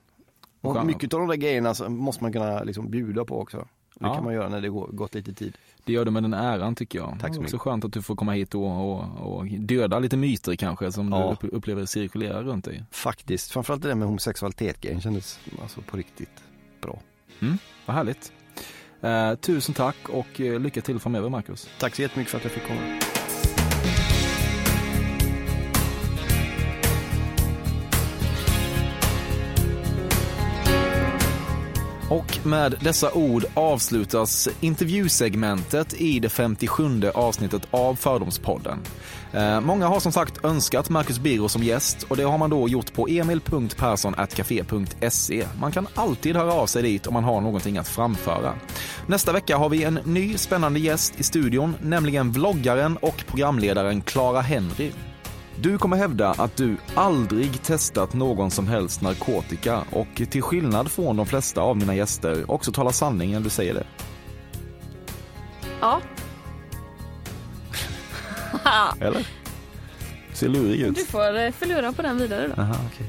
Och mycket av de där grejerna måste man kunna liksom bjuda på också. Det Ja. kan man göra när det går, gått lite tid. Det gör du med den äran tycker jag. Tack så Det är också mycket. skönt att du får komma hit och, och, och döda lite myter kanske som Ja. du upp, upplever cirkulera runt dig. Faktiskt, framförallt det där med homosexualitet grejen kändes alltså på riktigt bra. Mm, vad härligt. Eh, tusen tack och eh, lycka till framöver Marcus. Tack så jättemycket för att jag fick komma. Och med dessa ord avslutas intervjusegmentet i det 57 avsnittet av Fördomspodden. Eh, många har som sagt önskat Marcus Birro som gäst och det har man då gjort på emil.perssonatcafe.se. Man kan alltid höra av sig dit om man har någonting att framföra. Nästa vecka har vi en ny spännande gäst i studion, nämligen vloggaren och programledaren Clara Henry. Du kommer hävda att du aldrig testat någon som helst narkotika och till skillnad från de flesta av mina gäster också talar sanning när du säger det. Ja. Eller? Ser lurig ut. Du får eh, förlora på den vidare då. Aha, okay.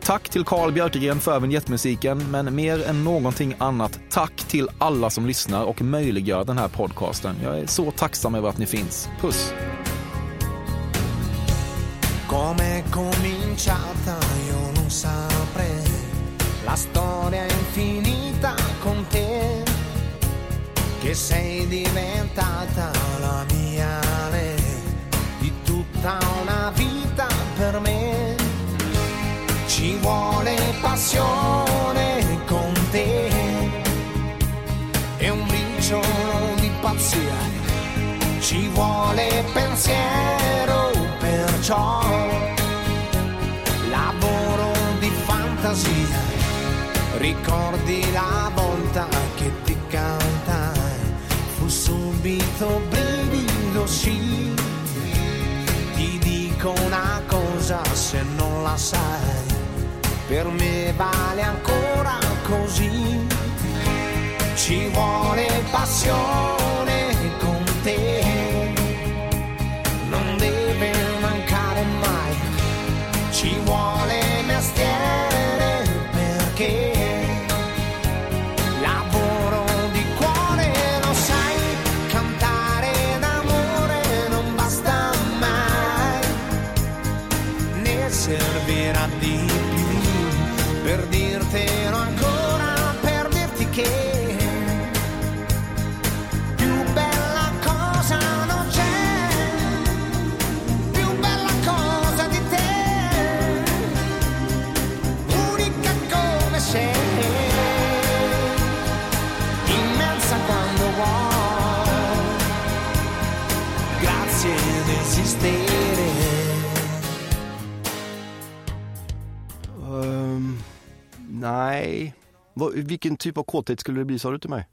Tack till Carl Björkegren för vignettmusiken, men mer än någonting annat, tack till alla som lyssnar och möjliggör den här podcasten. Jag är så tacksam över att ni finns. Puss! Come è cominciata io non saprei, la storia infinita con te, che sei diventata ricordi la volta che ti cantai. Fu subito brivido sì. Ti dico una cosa se non la sai. Per me vale ancora così. Ci vuole passione con te vilken typ av kåthet skulle det bli sa du till mig?